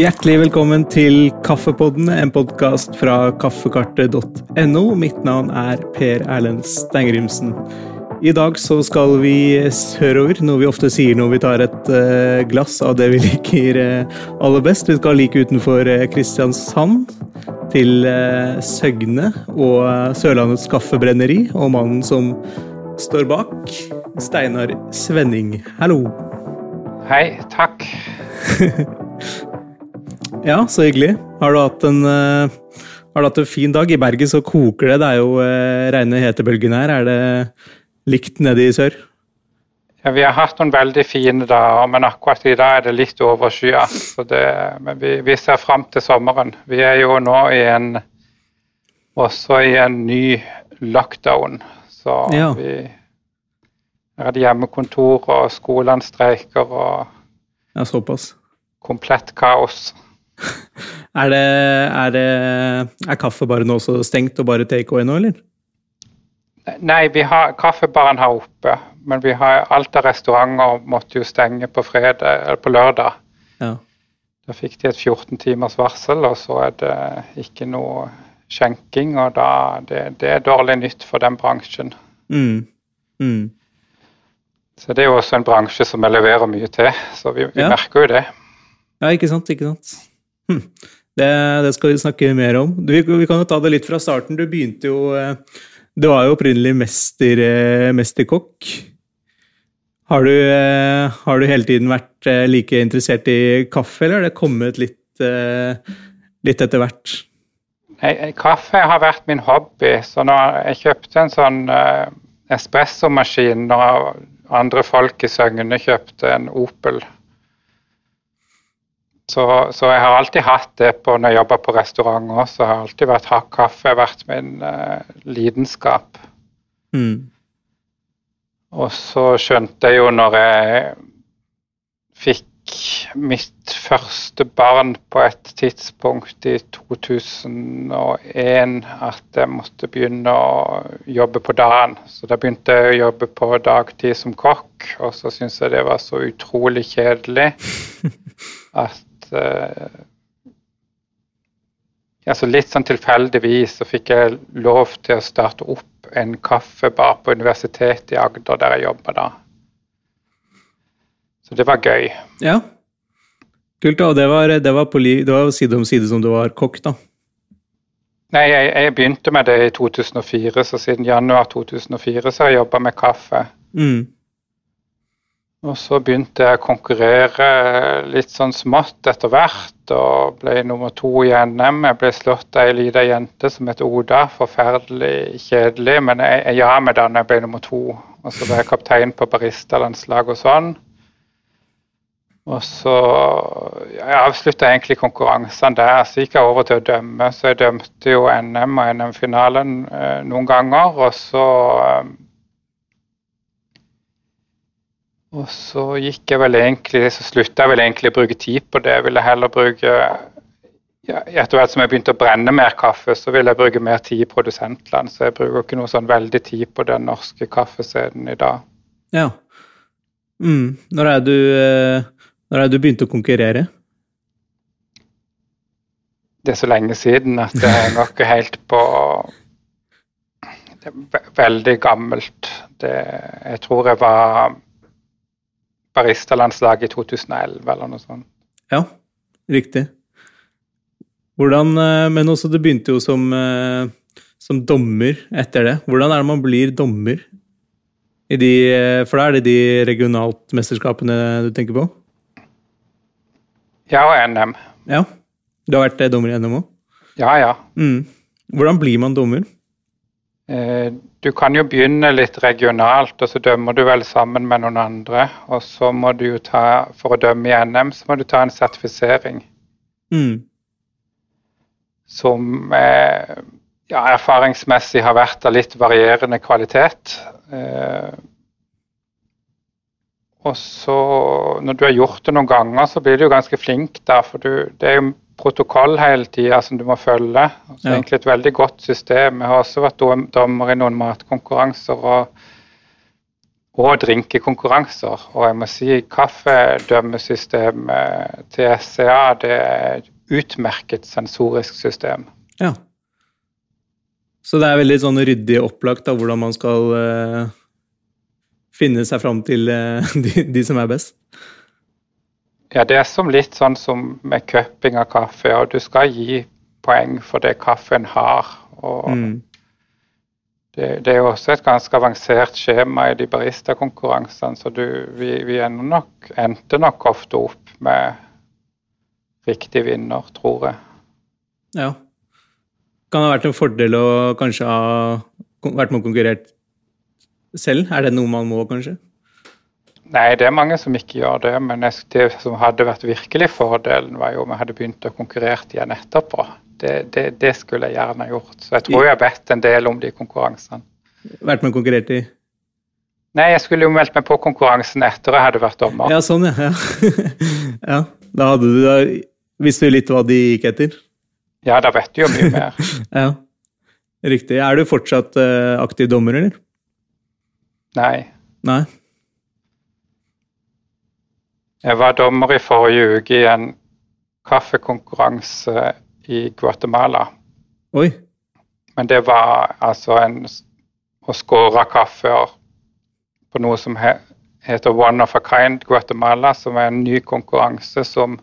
Hjertelig velkommen til Kaffepodden, en podkast fra kaffekartet.no. Mitt navn er Per Erlend Steingrimsen. I dag så skal vi sørover, noe vi ofte sier når vi tar et uh, glass av det vi liker uh, aller best. Vi skal like utenfor uh, Kristiansand, til Søgne og Sørlandets Kaffebrenneri, og mannen som står bak, Steinar Svenning. Hallo. Hei. Takk. Ja, så hyggelig. Har du hatt en, uh, har du hatt en fin dag? I Bergen så koker det. Det er jo uh, reine hetebølgen her. Er det likt nede i sør? Ja, Vi har hatt noen veldig fine dager, men akkurat i dag er det litt overskya. Men vi, vi, ser fram til sommeren. Vi er jo nå i en, også i en ny lockdown. Så ja. vi er det hjemmekontor, og skolene streiker og Ja. Komplett kaos. er, det, er, det, er kaffebaren også stengt og bare takeaway nå, eller? Nei, vi har, kaffebaren har oppe, men vi har alt av restauranter måtte jo stenge på, fredag, eller på lørdag. Ja. Da fikk de et 14 timers varsel, og så er det ikke noe skjenking. Og da, det, det er dårlig nytt for den bransjen. Mm. Mm. Så det er jo også en bransje som jeg leverer mye til, så vi, vi ja. merker jo det. Ja, ikke sant, ikke sant. Det, det, skal vi snakke mer om. Du, vi, vi, kan jo ta det litt fra starten. Du begynte jo eh, Du var jo opprinnelig mester, eh, mesterkokk. Har du, eh, har du, hele tiden vært like interessert i kaffe, eller har det kommet litt, litt etter hvert? Kaffe har vært min hobby. Så når jeg kjøpte en sånn espressomaskin når andre folk i Søgne kjøpte en Opel så, så, jeg har alltid hatt det på når jeg jobber på restaurant òg. Så har alltid vært hakk kaffe vært min uh, lidenskap. Mm. Og så skjønte jeg jo når jeg fikk mitt første barn på et tidspunkt i 2001 at jeg måtte begynne å jobbe på dagen. Så da begynte jeg å jobbe på dagtid som kokk, og så syntes jeg det var så utrolig kjedelig at altså Litt sånn tilfeldigvis så fikk jeg lov til å starte opp en kaffebar på Universitetet i Agder, der jeg jobba da. Så det var gøy. Ja. Kult. Og det var, det var, på, det var side om side som du var kokk, da? Nei, jeg, jeg, begynte med det i 2004, så siden januar 2004 så har jeg jobba med kaffe. Mm. Og så begynte jeg å konkurrere litt sånn smått etter hvert, og ble nummer to i NM. Jeg ble slått av ei lita jente som het Oda. Forferdelig kjedelig, men jeg, jeg ja med da jeg ble nummer to. Og så ble jeg kaptein på baristalandslaget og sånn. Og så Jeg avslutta egentlig konkurransene der. Så gikk jeg over til å dømme. Så jeg dømte jo NM og NM-finalen eh, noen ganger. Og så eh, og så gikk jeg vel egentlig, så slutta jeg vel egentlig å bruke tid på det. Jeg ville heller bruke ja, Etter hvert som jeg begynte å brenne mer kaffe, så ville jeg bruke mer tid i produsentland. Så jeg bruker ikke noe sånn veldig tid på den norske kaffescenen i dag. Ja. Mm. Når er du eh, Når er du begynte å konkurrere? Det er så lenge siden at det er nok helt på det er Veldig gammelt. Det, jeg tror jeg var baristalandslaget i 2011 eller noe sånt. Ja, riktig. Hvordan, eh, Men også det begynte jo som, eh, som dommer etter det. Hvordan er det man blir dommer? De, eh, for da er det de regionalt mesterskapene du tenker på? Ja, og NM. Ja. Du har vært dommer i NM òg? Ja, ja. Mm. Hvordan blir man dommer? Eh, du kan jo begynne litt regionalt, og så dømmer du vel sammen med noen andre. Og så må du jo ta, for å dømme i NM, så må du ta en sertifisering. Mm. Som eh, ja, erfaringsmessig har vært av litt varierende kvalitet. Eh, og så, når du har gjort det noen ganger, så blir du jo ganske flink da, for du, det er jo protokoll hele tida som du må følge. Altså, ja. Egentlig et veldig godt system. Jeg har også vært dommer i noen matkonkurranser og, og drinkekonkurranser. Og jeg må si kaffedømmesystemet til SCA det er et utmerket sensorisk system. Ja. Så det er veldig sånn ryddig opplagt da, hvordan man skal uh, finne seg fram til uh, de, de, som er best? Ja, det er som litt sånn som med cupping av kaffe. og Du skal gi poeng for det kaffen har. og mm. det, det, er jo også et ganske avansert skjema i de baristakonkurransene, så du, vi, vi nok, endte nok ofte opp med riktig vinner, tror jeg. Ja. Kan det ha vært en fordel å kanskje ha vært med og konkurrert selv? Er det noe man må, kanskje? Nei, det er mange som ikke gjør det. Men det som hadde vært virkelig fordelen, var jo om jeg hadde begynt å konkurrere igjen etterpå. Det, det, det, skulle jeg gjerne gjort. Så jeg tror jeg har bedt en del om de konkurransene. Vært med og konkurrert i? Nei, jeg skulle jo meldt meg på konkurransen etter jeg hadde vært dommer. Ja, sånn, ja. ja. Da hadde du da visste du litt hva de gikk etter? Ja, da vet du jo mye mer. ja, riktig. Er du fortsatt uh, aktiv dommer, eller? Nei. Nei. Jeg var dommer i forrige uke i en kaffekonkurranse i Guatemala. Oi. Men det var altså en å skåre kaffer på noe som heter One of a Kind Guatemala, som er en ny konkurranse som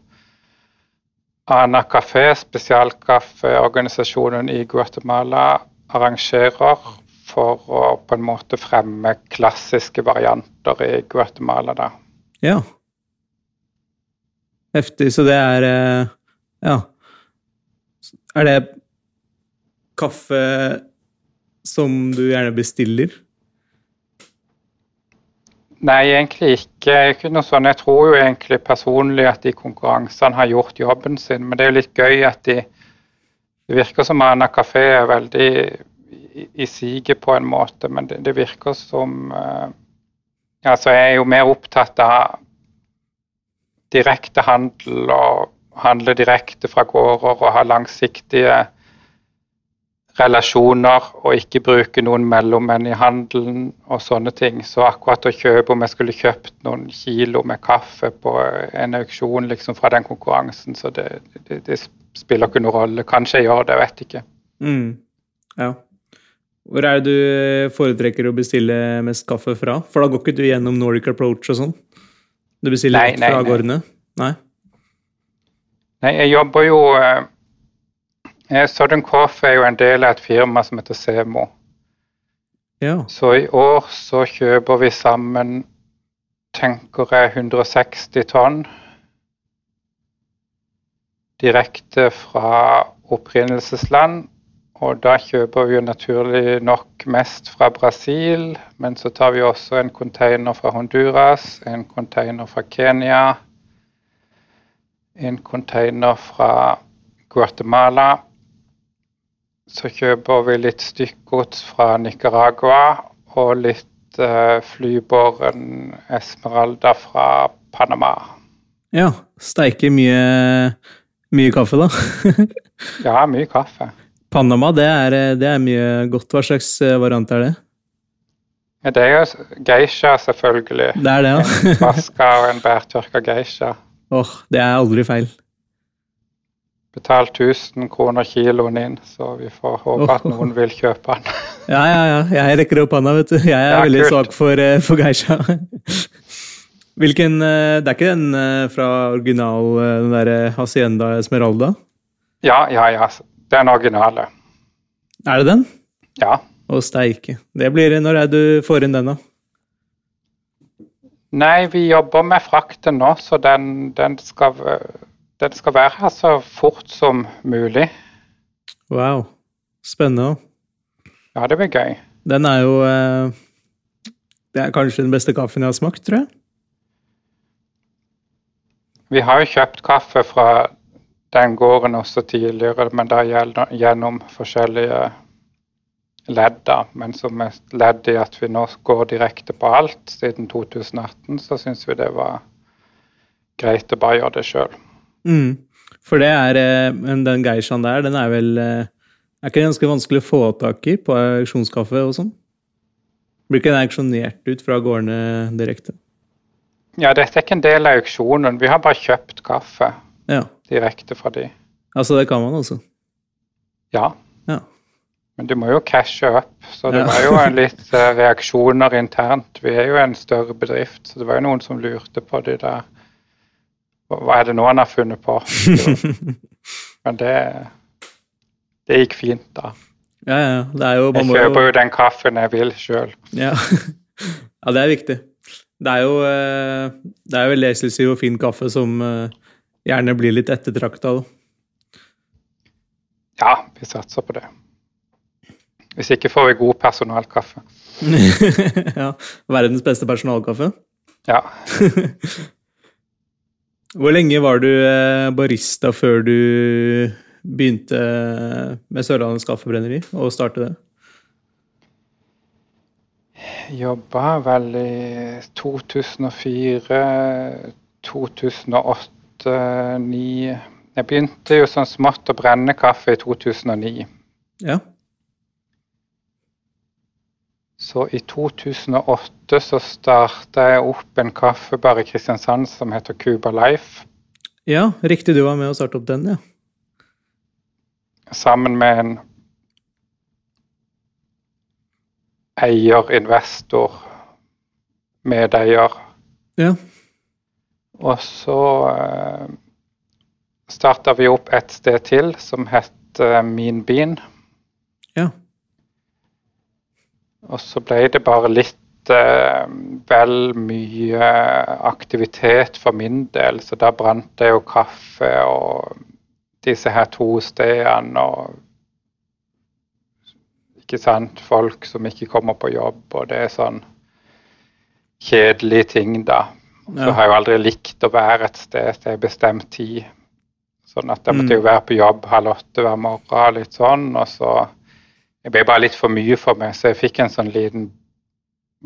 Ana Café, spesialkaffeorganisasjonen i Guatemala, arrangerer for å på en måte fremme klassiske varianter i Guatemala. da. Ja. Heftig. Så det er eh, Ja. Er det kaffe som du gjerne bestiller? Nei, egentlig ikke. ikke noe sånn. Jeg tror jo egentlig personlig at de konkurransene har gjort jobben sin. Men det er jo litt gøy at de Det virker som Ana Kafé er veldig i, siget på en måte, men det, det virker som uh, Altså, jeg er jo mer opptatt av direkte handel og handle direkte fra gårder og ha langsiktige relasjoner og ikke bruke noen mellommenn i handelen og sånne ting. Så akkurat å kjøpe om jeg skulle kjøpt noen kilo med kaffe på en auksjon liksom fra den konkurransen, så det, det, det spiller ikke noen rolle. Kanskje jeg gjør det, jeg vet ikke. Mm. Ja. Hvor er det du foretrekker å bestille mest kaffe fra? For da går ikke du gjennom Nordic Approach og sånn? Du bestiller nei, rett fra gårdene? Nei. Nei, jeg jobber jo eh, Eh, Southern Coffee er jo en del av et firma som heter Semo. Ja. Så i år så kjøper vi sammen, tenker jeg, 160 tonn direkte fra opprinnelsesland. Og da kjøper vi jo naturlig nok mest fra Brasil, men så tar vi også en container fra Honduras, en container fra Kenya, en container fra Guatemala så kjøper vi litt stykkgods fra Nicaragua og litt uh, flybåren Esmeralda fra Panama. Ja. Steiker mye, mye kaffe, da? ja, mye kaffe. Panama, det er, det er, mye godt. Hva slags eh, variant er det? Det er jo geisha, selvfølgelig. Det er det, ja. en vaska og en bærtørka geisha. Åh, oh, det er aldri feil betalt 1000 kroner kiloen inn, så vi får håpe at noen vil kjøpe den. ja, ja, ja. Jeg rekker opp hånda, vet du. Jeg er er veldig kult. svak for, uh, for geisha. Hvilken Det er ikke den fra original, den derre Hacienda Esmeralda? Ja, ja, ja. Den originale. Er det den? Ja. Å steike. Det blir Når er du får inn den, da? Nei, vi jobber med frakten nå, så den, den skal den skal være her så fort som mulig. Wow. Spennende. Ja, det blir gøy. Den er jo eh, Det er kanskje den beste kaffen jeg har smakt, tror jeg. Vi har jo kjøpt kaffe fra den gården også tidligere, men da gjennom forskjellige ledd. Men som et ledd i at vi nå går direkte på alt siden 2018, så syns vi det var greit å bare gjøre det sjøl. Mm. For det er eh, Men den geishaen der, den er vel eh, Er ikke det ganske vanskelig å få tak i på auksjonskaffe og sånn? Blir ikke den auksjonert ut fra gårdene direkte? Ja, dette er ikke en del av auksjonen. Vi har bare kjøpt kaffe. Direkte fra de. Altså, det kan man altså? Ja. ja. Men du må jo cashe opp, så det ja. var jo litt uh, reaksjoner internt. Vi er jo en større bedrift, så det var jo noen som lurte på de der Hva er det nå han har funnet på? Men det, det gikk fint, da. Ja, ja. Det er jo, jeg kjøper jo den kaffen jeg vil sjøl. Ja. ja, det er viktig. Det er jo, eh, det er jo leselse og fin kaffe som eh, gjerne blir litt ettertrakta. Ja, vi satser på det. Hvis ikke får vi god personalkaffe. ja. Verdens beste personalkaffe? Ja. Hvor lenge var du eh, barista før du begynte med Sørlandets Kaffebrenneri og startet det? Jobba vel i 2004, 2008, 2009 Jeg begynte jo sånn smått å brenne kaffe i 2009. Ja. Så i 2008 så starta jeg opp en kaffebar i Kristiansand som heter Cuba Life. Ja, riktig. Du var med å starte opp den, ja. Sammen med en eier, investor, medeier. Ja. Og så eh, starta vi opp et sted til som het eh, Min Bean. Ja. Og så ble det bare litt eh, vel mye aktivitet for min del, så da brant det jo kaffe og disse her to stedene og ikke sant, folk som ikke kommer på jobb, og det er sånn kjedelige ting, da. Så har jeg jo aldri likt å være et sted til en bestemt tid. Sånn at jeg måtte jo mm. være på jobb halv åtte hver morgen, litt sånn. Og så Det ble bare litt for mye for meg, så jeg fikk en sånn liten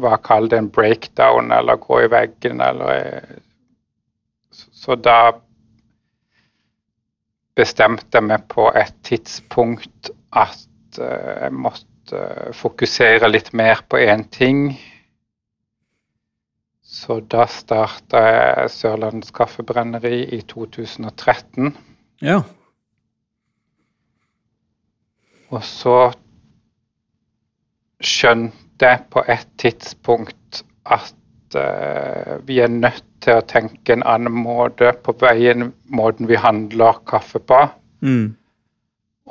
Hva kall det en breakdown, eller gå i veggen, eller Så da bestemte jeg meg på et tidspunkt at uh, jeg måtte fokusere litt mer på én ting. Så da starta jeg Sørlandets Kaffebrenneri i 2013. Ja. Og så skjønte jeg på et tidspunkt at uh, vi er nødt til å tenke en annen måte på veien, måten vi handler kaffe på. Mm.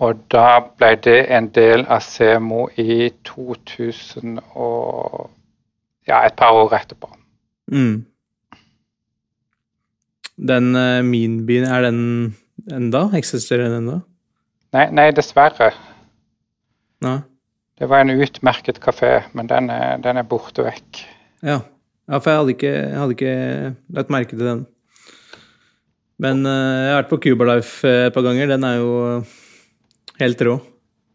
Og da ble det en del av Semo i 2000 og ja, et par år etterpå. Mm. Den uh, Minbyen, er den enda? Eksisterer den enda? Nei, nei, dessverre. Nei. Det var en utmerket kafé, men den er, den er borte vekk. Ja. ja, for jeg hadde, ikke, jeg hadde ikke lagt merke til den. Men uh, jeg har vært på Cuba Life et par ganger. Den er jo Helt rå.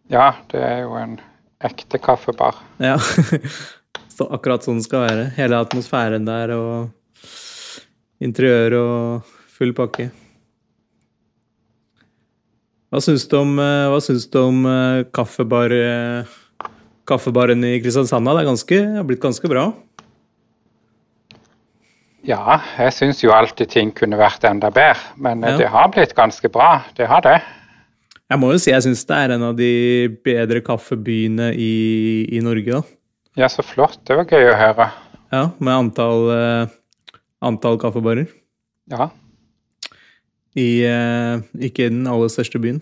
Ja, det er jo en ekte kaffebar. Ja. Så akkurat sånn det skal være. Hele atmosfæren der og interiør og full pakke. Hva syns du om, eh, hva syns du om eh, kaffebar, eh, kaffebaren i Kristiansand? Det, ganske, det har blitt ganske bra? Ja, jeg syns jo alltid ting kunne vært enda bedre. Men ja. det har blitt ganske bra. Det har det. Jeg må jo si jeg syns det er en av de bedre kaffebyene i, i, Norge. da. Ja, så flott. Det var gøy å høre. Ja, med antall, uh, antall kaffebarer. Ja. I uh, ikke den aller største byen.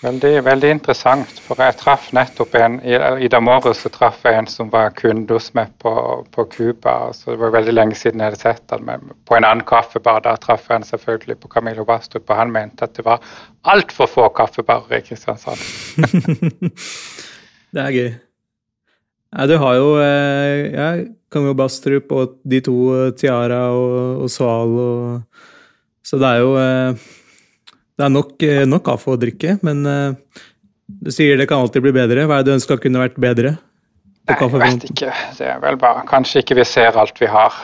Veldig, veldig interessant. For jeg traff nettopp en I, i dag morges så traff jeg en som var kunde hos meg på, på Cuba. Så det var veldig lenge siden jeg hadde sett han men på en annen kaffebar. der traff jeg han selvfølgelig på Camilo Bastrup, og han mente at det var altfor få kaffebarer i Kristiansand. det er gøy. Ja, du har jo eh, ja, Kongo Bastrup og de to eh, Tiara og, og Sval og Så det er jo eh, det er nok, nok kaffe å drikke, men du sier det kan alltid bli bedre. Hva er det du ønsker kunne vært bedre? Nei, jeg vet ikke. Det er vel bare Kanskje ikke vi ser alt vi har.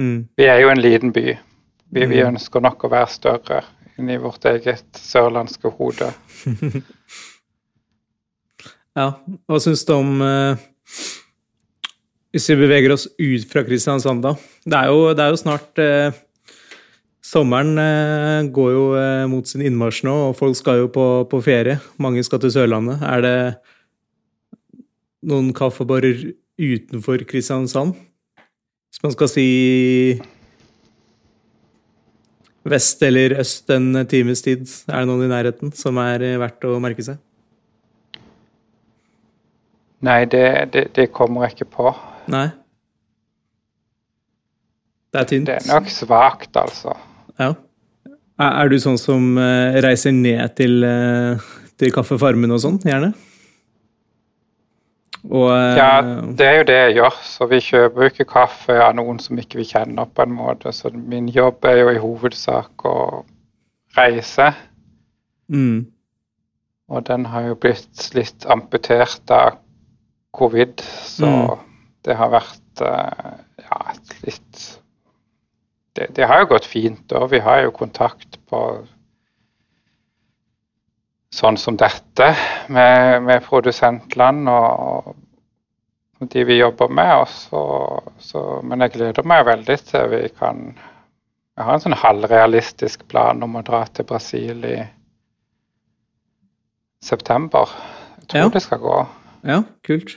Mm. Vi er jo en liten by. Vi, mm. vi ønsker nok å være større inni vårt eget sørlandske hode. Ja, hva syns du om eh, Hvis vi beveger oss ut fra Kristiansand, da. Det er jo, det er jo snart eh, Sommeren eh, går jo mot sin innmarsj nå, og folk skal jo på, på, ferie. Mange skal til Sørlandet. Er det noen kaffebarer utenfor Kristiansand? Hvis man skal si vest eller øst en times tid, er det noen i nærheten som er verdt å merke seg? Nei, det, det, det kommer jeg ikke på. Nei. Det er tynt. Det er nok svakt, altså. Ja. Er du sånn som eh, reiser ned til, eh, til Kaffefarmen og sånn, gjerne? Og, eh, ja, det er jo det jeg gjør. Så vi kjøper ikke kaffe av noen som ikke vi kjenner, på en måte. Så min jobb er jo i hovedsak å reise. Mm. Og den har jo blitt litt amputert av covid, så mm. det har vært uh, ja, litt det, det, har jo gått fint, og vi har jo kontakt på sånn som dette med, med produsentland og, og, de vi jobber med. Også, så, men jeg gleder meg veldig til vi kan Jeg har en sånn halvrealistisk plan om å dra til Brasil i september. Jeg tror ja. det skal gå. Ja, kult.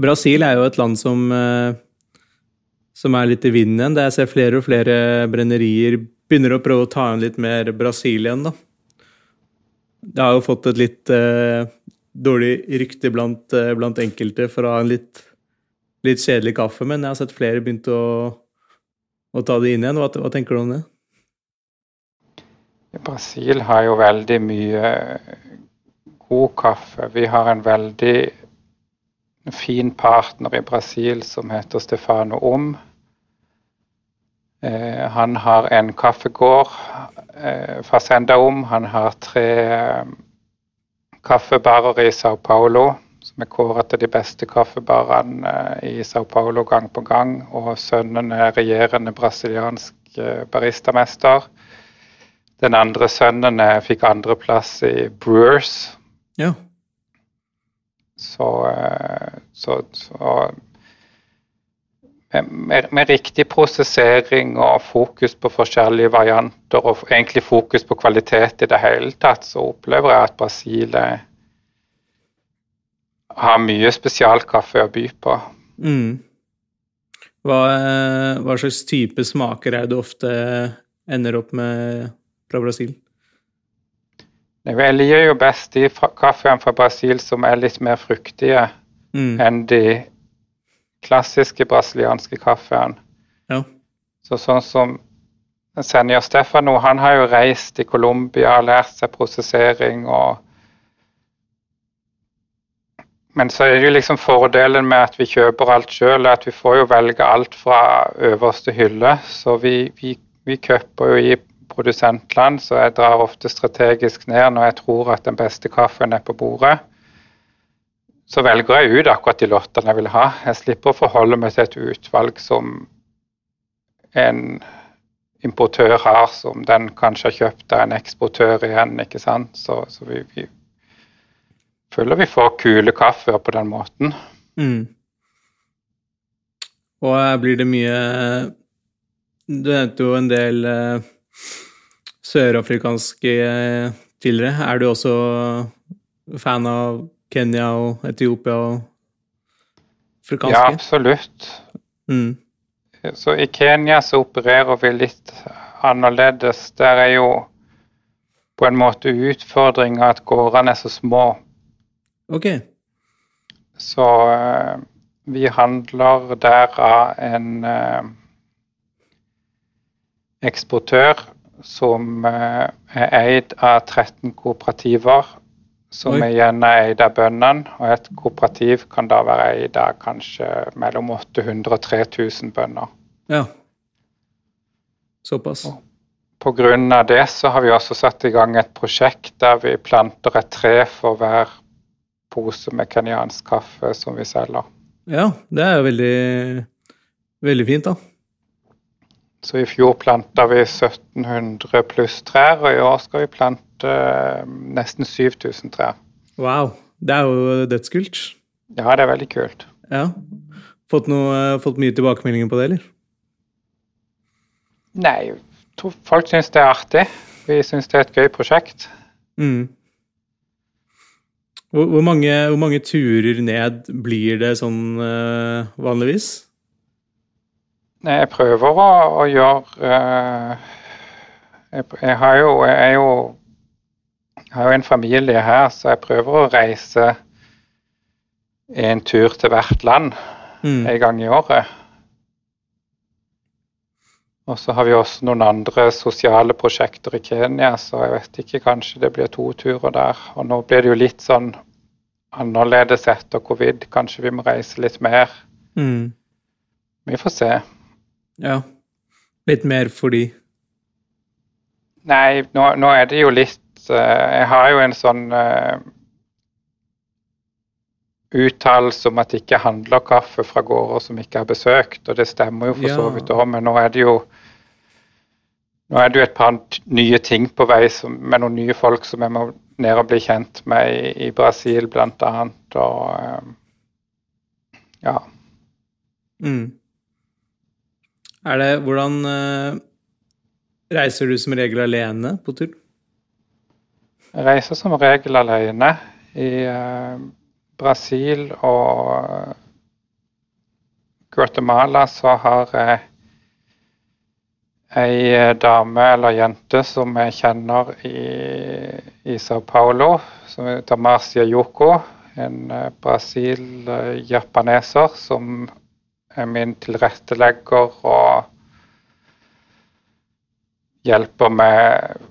Brasil er jo et land som, eh, som er litt i vinden igjen. Jeg ser flere og flere brennerier begynner å prøve å ta inn litt mer Brasil igjen, da. Det har jo fått et litt uh, dårlig rykte blant, uh, blant, enkelte for å ha en litt, litt, kjedelig kaffe, men jeg har sett flere begynt å, å ta det inn igjen. Hva, hva tenker du om det? Brasil har jo veldig mye god kaffe. Vi har en veldig fin partner i Brasil som heter Stefano Om. Eh, han har en kaffegård, eh, Fazenda Om. Han har tre eh, kaffebarer i Sao Paulo, som er kåret til de beste kaffebarene eh, i Sao Paulo gang på gang. Og sønnen er regjerende brasiliansk baristamester. Den andre sønnen fikk andreplass i Brewers. Ja. Så, eh, så, så med, med, riktig prosessering og fokus på forskjellige varianter, og egentlig fokus på kvalitet i det hele tatt, så opplever jeg at Brasil har mye spesialkaffe å by på. Mm. Hva, hva, slags type smaker er det du ofte ender opp med fra Brasil? Jeg liker jo best de kaffene fra Brasil som er litt mer fruktige mm. enn de klassiske brasilianske kaffene. Ja. Så sånn som Senja Stefano, han har jo reist i Colombia lært seg prosessering og Men så er det jo liksom fordelen med at vi kjøper alt sjøl, at vi får jo velge alt fra øverste hylle. Så vi, vi, vi jo i produsentland, så jeg drar ofte strategisk ned når jeg tror at den beste kaffen er på bordet. Så velger jeg ut akkurat de lottene jeg vil ha. Jeg slipper å forholde meg til et utvalg som en importør har, som den kanskje har kjøpt av en eksportør igjen. ikke sant? Så, så vi, vi, føler vi får kule kaffer på den måten. Mm. Og blir det mye Du nevnte jo en del uh sørafrikanske eh, tidligere. Er du også fan av Kenya og Etiopia og afrikanske? Ja, absolutt. Mm. Så i Kenya så opererer vi litt annerledes. Der er jo på en måte utfordringa at gårdene er så små. Ok. Så uh, vi handler der av en uh, eksportør som eh, er eid av 13 kooperativer, som Oi. igjen er eid av bøndene. Og et kooperativ kan da være eid av kanskje mellom 800 og 3000 bønder. Ja. Såpass. Pga. på grunn av det så har vi også satt i gang et prosjekt der vi planter et tre for hver pose med kenyansk kaffe som vi selger. Ja, det er jo veldig, veldig fint, da. Så i fjor planta vi 1700 pluss trær, og i år skal vi plante eh, nesten 7000 trær. Wow. Det er jo dødskult. Ja, det er veldig kult. Ja. Fått, noe, fått mye tilbakemeldinger på det, eller? Nei, folk syns det er artig. Vi syns det er et gøy prosjekt. Mm. Hvor, hvor, mange, hvor, mange, turer ned blir det sånn uh, vanligvis? Nei, jeg prøver å, å gjøre uh, jeg, jeg, har jo, jeg, er jo jeg har jo en familie her, så jeg prøver å reise en tur til hvert land mm. en gang i året. Og så har vi også noen andre sosiale prosjekter i Kenya, så jeg vet ikke, kanskje det blir to turer der. Og nå blir det jo litt sånn annerledes etter covid. Kanskje vi må reise litt mer. Mm. Vi får se. Ja. Litt mer fordi Nei, nå, nå er det jo litt uh, Jeg har jo en sånn uh, uttalelse om at det ikke handler kaffe fra gårder som ikke har besøkt, og det stemmer jo for ja. så vidt òg, men nå er det jo nå er det jo et par nye ting på vei som, med noen nye folk som jeg må ned og bli kjent med i, i Brasil, blant annet. Og um, ja. Mm. Er det Hvordan uh, reiser du som regel alene på tur? Jeg reiser som regel alene. I uh, Brasil og Guatemala så har jeg ei eh, dame eller jente som jeg kjenner i, i Sao Paulo, som heter Marcia Yoko. En brasil-japaneser som min tilrettelegger og hjelper med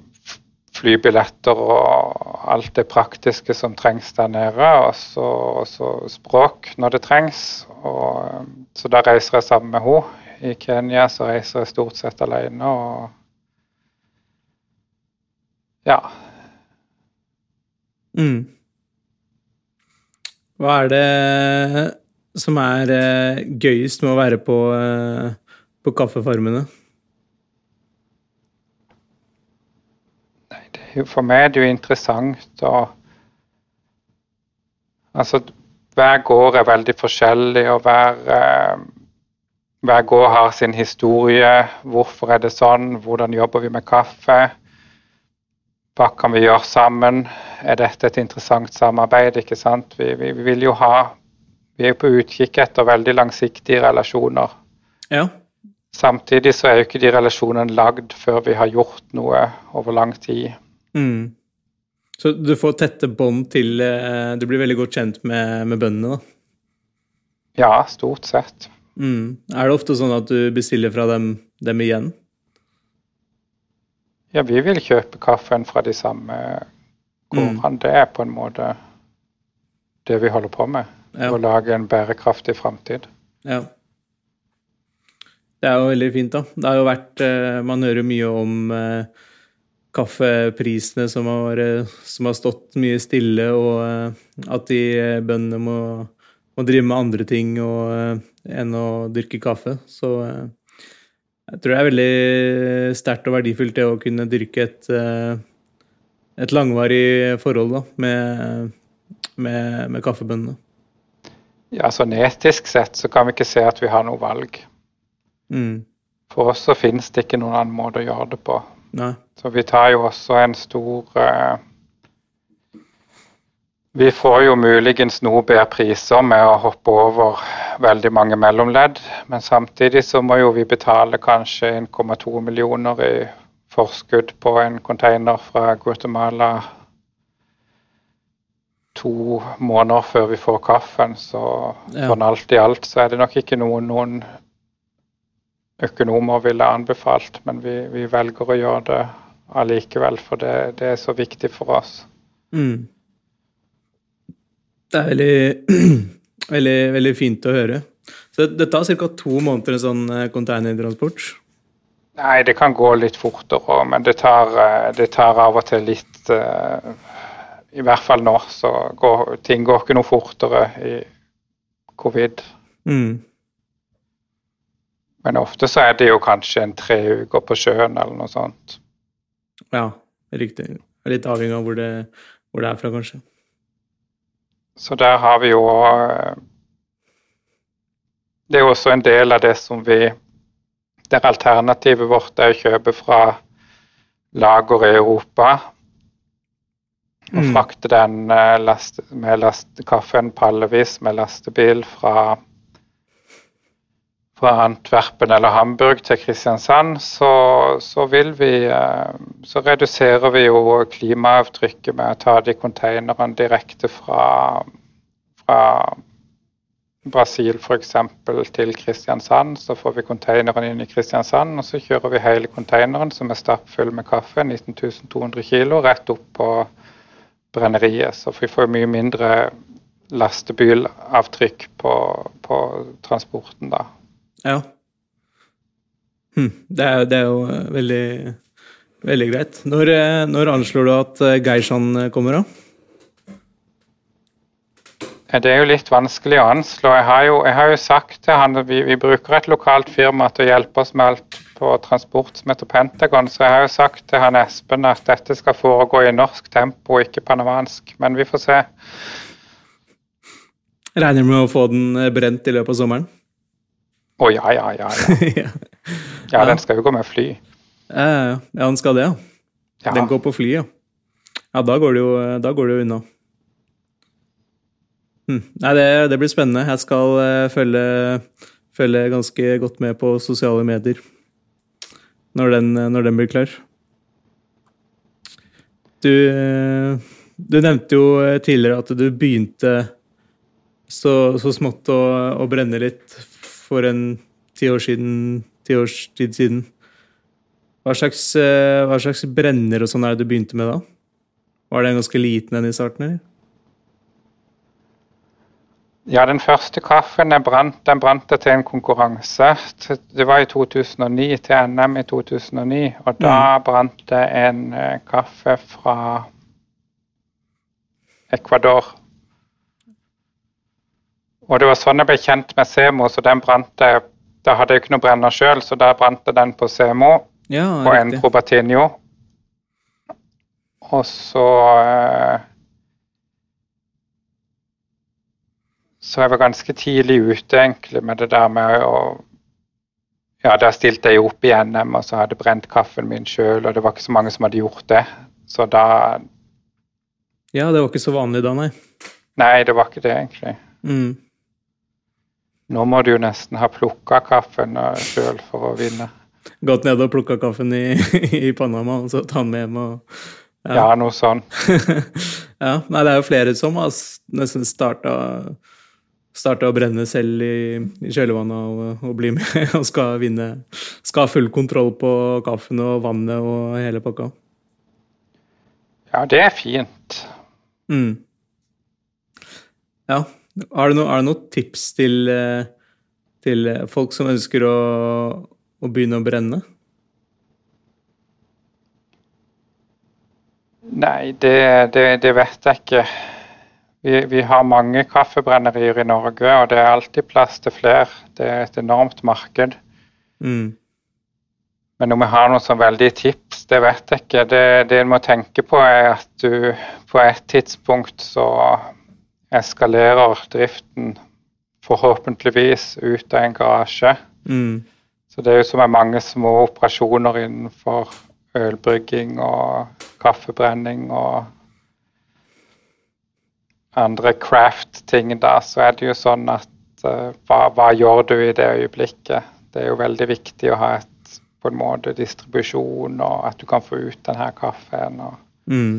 flybilletter og alt det praktiske som trengs der nede. Og så, språk når det trengs. Og, så da reiser jeg sammen med henne i Kenya så reiser jeg stort sett alene og ja. Mm. Hva er det som er eh, gøyest med å være på, eh, på kaffefarmene? Nei, jo, for meg er det jo interessant å Altså, hver gård er veldig forskjellig, og hver eh, hver gård har sin historie. Hvorfor er det sånn? Hvordan jobber vi med kaffe? Hva kan vi gjøre sammen? Er dette et interessant samarbeid? ikke sant? Vi, vi, vi vil jo ha Vi er på utkikk etter veldig langsiktige relasjoner. Ja. Samtidig så er jo ikke de relasjonene lagd før vi har gjort noe over lang tid. Mm. Så du får tette bånd til eh, Du blir veldig godt kjent med, med bøndene, da? Ja, stort sett. Mm. Er det ofte sånn at du bestiller fra dem, dem, igjen? Ja, vi vil kjøpe kaffen fra de samme gårdene. Mm. Det er på en måte det vi holder på med. Ja. Å lage en bærekraftig framtid. Ja. Det er jo veldig fint, da. Det har jo vært eh, Man hører mye om eh, kaffeprisene som har, eh, som har, stått mye stille, og at de bøndene må, må drive med andre ting og enn å dyrke kaffe. Så jeg tror det er veldig sterkt og verdifullt det å kunne dyrke et, et langvarig forhold da, med, med, med kaffebøndene. Ja, sånn etisk sett så kan vi ikke se at vi har noe valg. Mm. For oss så finnes det ikke noen annen måte å gjøre det på. Nei. Så vi tar jo også en stor uh, vi får jo muligens noe bedre priser med å hoppe over veldig mange mellomledd, men samtidig så må jo vi betale kanskje 1,2 millioner i forskudd på en container fra Guatemala to måneder før vi får kaffen. Så ja. sånn alt i alt så er det nok ikke noe noen økonomer ville anbefalt, men vi, vi velger å gjøre det allikevel, for det, det, er så viktig for oss. Mm. Det er veldig, veldig, veldig fint å høre. Så det tar ca. to måneder en sånn eh, containertransport? Nei, det kan gå litt fortere, men det tar, eh, det tar, av og til litt eh, I hvert fall nå, så går ting går ikke noe fortere i covid. Mm. Men ofte så er det jo kanskje en tre uker på sjøen eller noe sånt. Ja, riktig. Litt avhengig av hvor det, hvor det er fra, kanskje. så der har vi jo Det er jo også en del av det som vi Der alternativet vårt er å kjøpe fra lager i Europa. Og mm. frakte den last, med last, kaffen pallevis med lastebil fra fra Antwerpen eller Hamburg til Kristiansand, så, så, vi, eh, så reduserer vi jo klimaavtrykket med å ta de konteinerne direkte fra, fra Brasil f.eks. til Kristiansand. Så får vi konteineren inn i Kristiansand, og så kjører vi hele konteineren som er stappfull med kaffe, 19.200 kg, rett opp på brenneriet. Så vi får mye mindre lastebilavtrykk på, på transporten da. Ja. Hm. Det, er, det, er, jo eh, veldig, veldig greit. Når, eh, når anslår du at eh, Geishan kommer, da? Det er jo litt vanskelig å anslå. Jeg har jo, jeg har jo sagt til han at vi, vi, bruker et lokalt firma til å hjelpe oss med alt på transport som heter Pentagon, så jeg har jo sagt til han Espen at dette skal foregå i norsk tempo, ikke panamansk. Men vi får se. Regner med å få den brent i løpet av sommeren? Å ja, ja, ja. Ja. ja, den skal jo gå med fly. Ja, den skal det, ja. Den går på fly, ja. Ja, da går det jo, da går det jo unna. Hm. Nei, det, det, blir spennende. Jeg skal uh, følge, følge, ganske godt med på sosiale medier når den, når den blir klar. Du, uh, du, nevnte jo tidligere at du begynte så, så smått å, å brenne litt for en ti år siden, ti års tid siden. Hva slags, eh, hva slags brenner og sånn er det du begynte med da? Var det en ganske liten en i starten, eller? Ja, den første kaffen den brant, den brant til en konkurranse. Det var i 2009, til NM i 2009. Og da mm. brant det en uh, kaffe fra Ecuador. Og det var sånn jeg ble kjent med Semo, så den brant jeg Da hadde jeg ikke noe brenner sjøl, så da brant jeg den på Semo ja, på en Probatinho. Og så Så jeg var ganske tidlig ute egentlig med det der med å Ja, da stilte jeg opp i NM, og så hadde jeg brent kaffen min sjøl, og det var ikke så mange som hadde gjort det. Så da Ja, det var ikke så vanlig da, nei? Nei, det var ikke det, egentlig. Mm. Nå må du jo nesten ha plukka kaffen sjøl for å vinne. Gått ned og plukka kaffen i, i, Panama og så ta den med hjem og Ja, ja noe sånn. ja, nei, det er jo flere som har nesten starta starta å brenne selv i, i kjølvannet og, og, bli med og skal vinne. Skal ha full kontroll på kaffen og vannet og hele pakka. Ja, det er fint. Mm. Ja, har du, noe, har du noen tips til, til, folk som ønsker å, å begynne å brenne? Nei, det, det, det, vet jeg ikke. Vi, vi, har mange kaffebrennerier i Norge, og det er alltid plass til flere. Det er et enormt marked. Mm. Men om jeg har noen sånn veldig tips, det vet jeg ikke. Det, det en må tenke på, er at du på et tidspunkt så eskalerer driften forhåpentligvis ut av en garasje. Mm. Så det er jo som er mange små operasjoner innenfor ølbrygging og kaffebrenning og andre craft-ting, da, så er det jo sånn at uh, hva, hva, gjør du i det øyeblikket? Det er jo veldig viktig å ha et på en måte distribusjon, og at du kan få ut denne kaffen. og mm.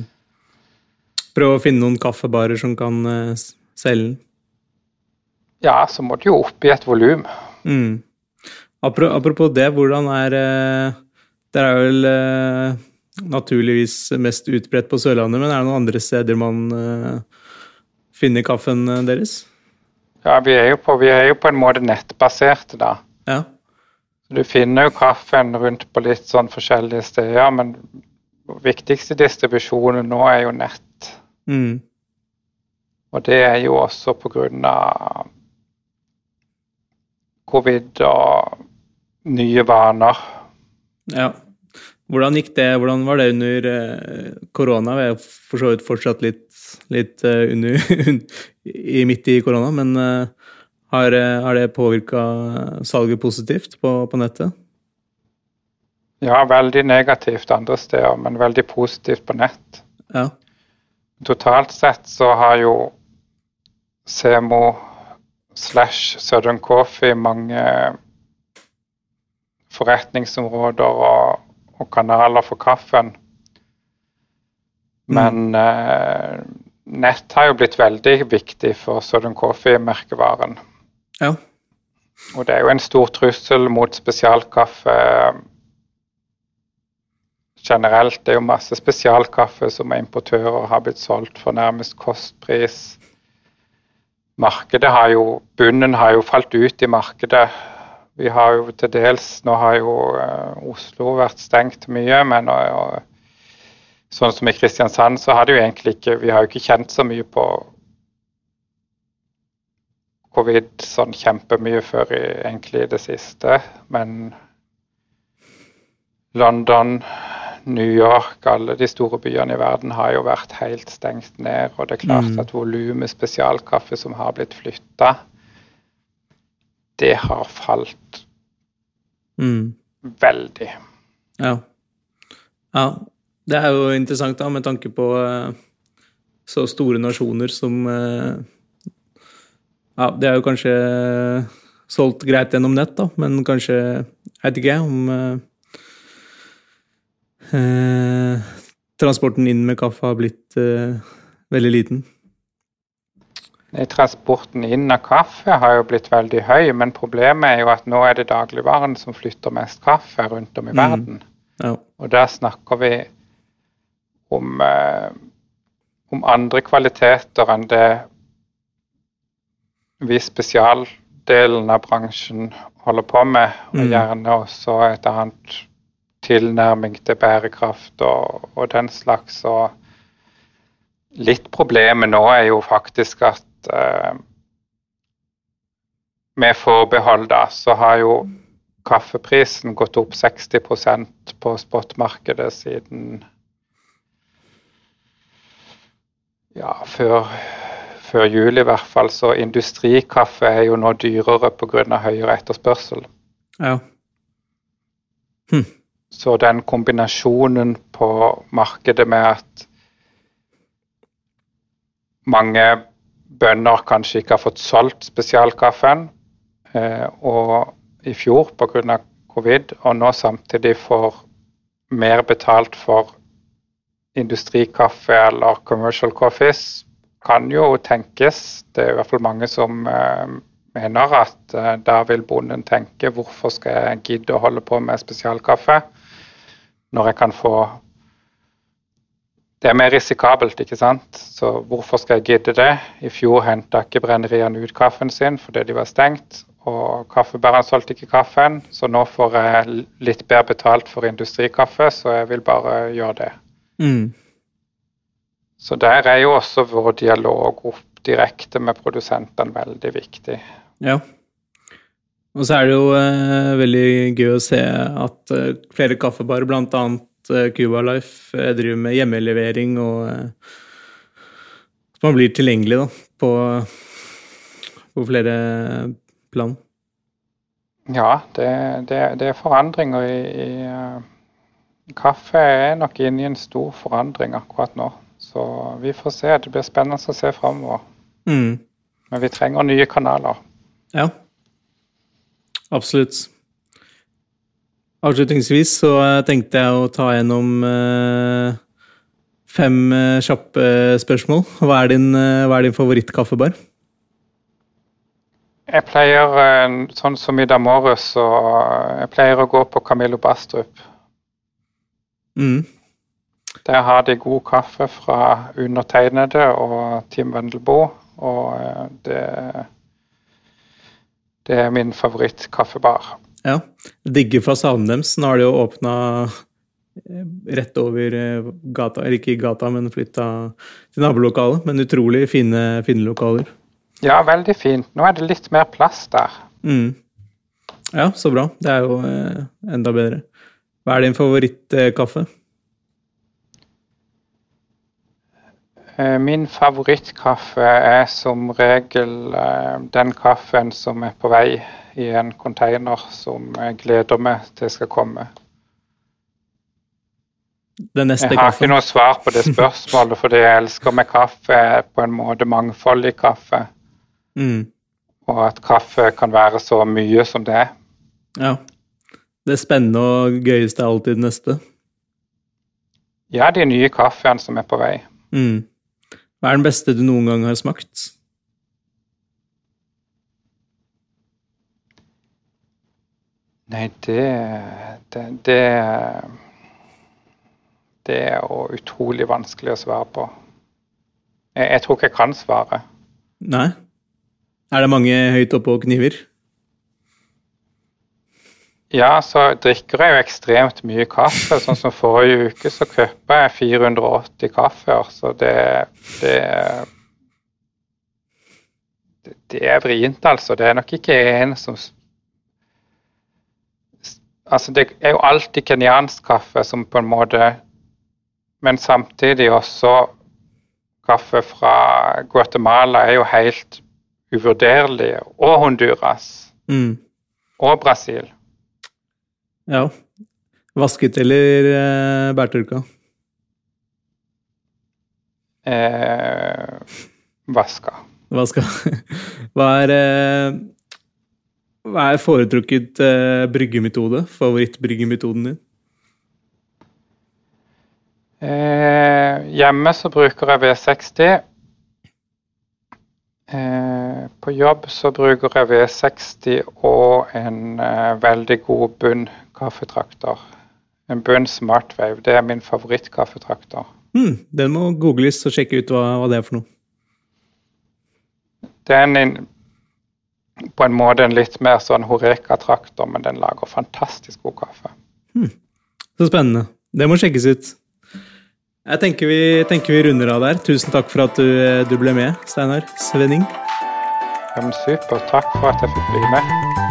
Prøve å finne noen kaffebarer som kan uh, selge den. Ja, så må du jo opp i et volum. Mm. Apropos det, hvordan er uh, Det er vel uh, naturligvis mest utbredt på Sørlandet, men er det noen andre steder man finner kaffen deres? Ja, vi er jo på, er jo på en måte nettbaserte, da. Ja. Du finner jo kaffen rundt på litt sånn forskjellige steder, men viktigste distribusjonen nå er jo nett. Mm. Og det er jo også pga. covid og nye vaner. Ja. Hvordan gikk det? Hvordan var det under eh, korona? Vi er for så vidt fortsatt litt, litt uh, under, i, midt i korona, men uh, har, har, det påvirka salget positivt på, på, nettet? Ja, veldig negativt andre steder, men veldig positivt på nett. Ja. Totalt sett så har jo Semo slash Southern Coffee mange forretningsområder og og kanaler for kaffen. Men mm. eh, nett har jo blitt veldig viktig for Southern Coffee-merkevaren. Ja. Og det er jo en stor trussel mot spesialkaffe generelt. Det er jo masse spesialkaffe som er importører har blitt solgt for nærmest kostpris. Markedet har jo, Bunnen har jo falt ut i markedet vi har jo til dels Nå har jo uh, Oslo vært stengt mye, men uh, sånn som i Kristiansand, så har det jo egentlig ikke Vi har jo ikke kjent så mye på covid sånn kjempemye før i egentlig det siste. Men London, New York, alle de store byene i verden har jo vært helt stengt ned. Og det er klart mm. at volumet spesialkaffe som har blitt flytta, det har falt mm. veldig. Ja. ja. Det er jo interessant da, med tanke på uh, så store nasjoner som uh, Ja, det er jo kanskje solgt greit gjennom nett, da, men kanskje Jeg vet ikke om eh, transporten inn med kaffe har blitt veldig liten. Transporten inn av kaffe har jo blitt veldig høy, men problemet er jo at nå er det dagligvaren som flytter mest kaffe rundt om i mm. verden. Ja. Og der snakker vi om, eh, om, andre kvaliteter enn det vi spesialdelen av bransjen holder på med, og mm. gjerne også et annet tilnærming til bærekraft og, og den slags. Og litt problemet nå er jo faktisk at eh, med forbehold, da, så har jo kaffeprisen gått opp 60% på spotmarkedet siden ja, før, før jul i hvert fall. Så industrikaffe er jo nå dyrere pga. høyere etterspørsel. Ja. Hm. Så den kombinasjonen på markedet med at mange bønder kanskje ikke har fått solgt spesialkaffen. Eh, og i fjor pga. covid, og nå samtidig får mer betalt for industrikaffe eller commercial coffees, kan jo tenkes. Det er i hvert fall mange som eh, mener at eh, da vil bonden tenke hvorfor skal jeg gidde å holde på med spesialkaffe når jeg kan få det er mer risikabelt, ikke sant. Så hvorfor skal jeg gidde det? I fjor henta ikke brenneriene ut kaffen sin fordi de var stengt. Og kaffebæreren solgte ikke kaffen, så nå får jeg litt bedre betalt for industrikaffe, så jeg vil bare gjøre det. Mm. Så der er jo også vår dialog opp direkte med produsentene veldig viktig. Ja. Og så er det jo eh, veldig gøy å se at eh, flere kaffebarer, bl.a. Eh, Cuba Life eh, driver med hjemmelevering og eh, At man blir tilgjengelig da, på, på flere plan. Ja, det, det, det er forandringer i, i Kaffe er nok inne i en stor forandring akkurat nå. Så vi får se. Det blir spennende å se framover. Mm. Men vi trenger nye kanaler. Ja, absolutt. Avslutningsvis så tenkte jeg å ta gjennom eh, fem eh, kjappe spørsmål. Hva er din, eh, hva er din favorittkaffebar? Jeg pleier, sånn som i dag morges, så jeg pleier å gå på Camillo Bastrup. Mm. Der har de god kaffe fra undertegnede og Team Vendelbo. Og det, det er min favorittkaffebar. Ja. Digger fasaden deres. Nå har de jo åpna eh, rett over eh, gata, eller ikke gata, men flytta til nabolokalet. Men utrolig fine, fine, lokaler. Ja, veldig fint. Nå er det litt mer plass der. Mm. Ja, så bra. Det er jo eh, enda bedre. Hva er din favorittkaffe? Eh, min favorittkaffe er som regel eh, den kaffen som er på vei i en container som jeg gleder meg til skal komme. Den neste jeg har kaffen. ikke noe svar på det spørsmålet, fordi jeg elsker med kaffe på en måte mangfoldig kaffe. Mm. Og at kaffe kan være så mye som det er. Ja. Det spennende og gøyeste er alltid det neste. Ja, de nye kaffene som er på vei. Mm. Hva er den beste du noen gang har smakt? Nei, det Det, det, det er jo utrolig vanskelig å svare på. Jeg, jeg, tror ikke jeg kan svare. Nei? Er det mange høyt oppe og kniver? Ja, så drikker jeg jo ekstremt mye kaffe. Sånn som forrige uke så kjøpte jeg 480 kaffeer. Så det, det Det er vrient, altså. Det er nok ikke en som Altså, det er jo alltid kenyansk kaffe som på en måte Men samtidig også kaffe fra Guatemala er jo helt uvurderlig. Og Honduras. Mm. Og Brasil. Ja. Vasket eller eh, bærtørka? Eh, vaska. Vaska. Hva er, eh, hva er foretrukket eh, bryggemetode? Favorittbryggemetoden din? Eh, hjemme så bruker jeg V60. Eh, på jobb så bruker jeg V60 og en eh, veldig god bunn kaffetrakter. En bunn smartwave. Det er min favorittkaffetrakter. Mm, den må googles og sjekke ut hva, hva, det er for noe. Det er en, på en måte en litt mer sånn Horeka-traktor, men den lager fantastisk god kaffe. Mm, så spennende. Det må sjekkes ut. Jeg tenker vi, tenker vi, runder av der. Tusen takk for at du, du ble med, Steinar Svenning. Ja, men Supert. Takk for at jeg fikk bli med.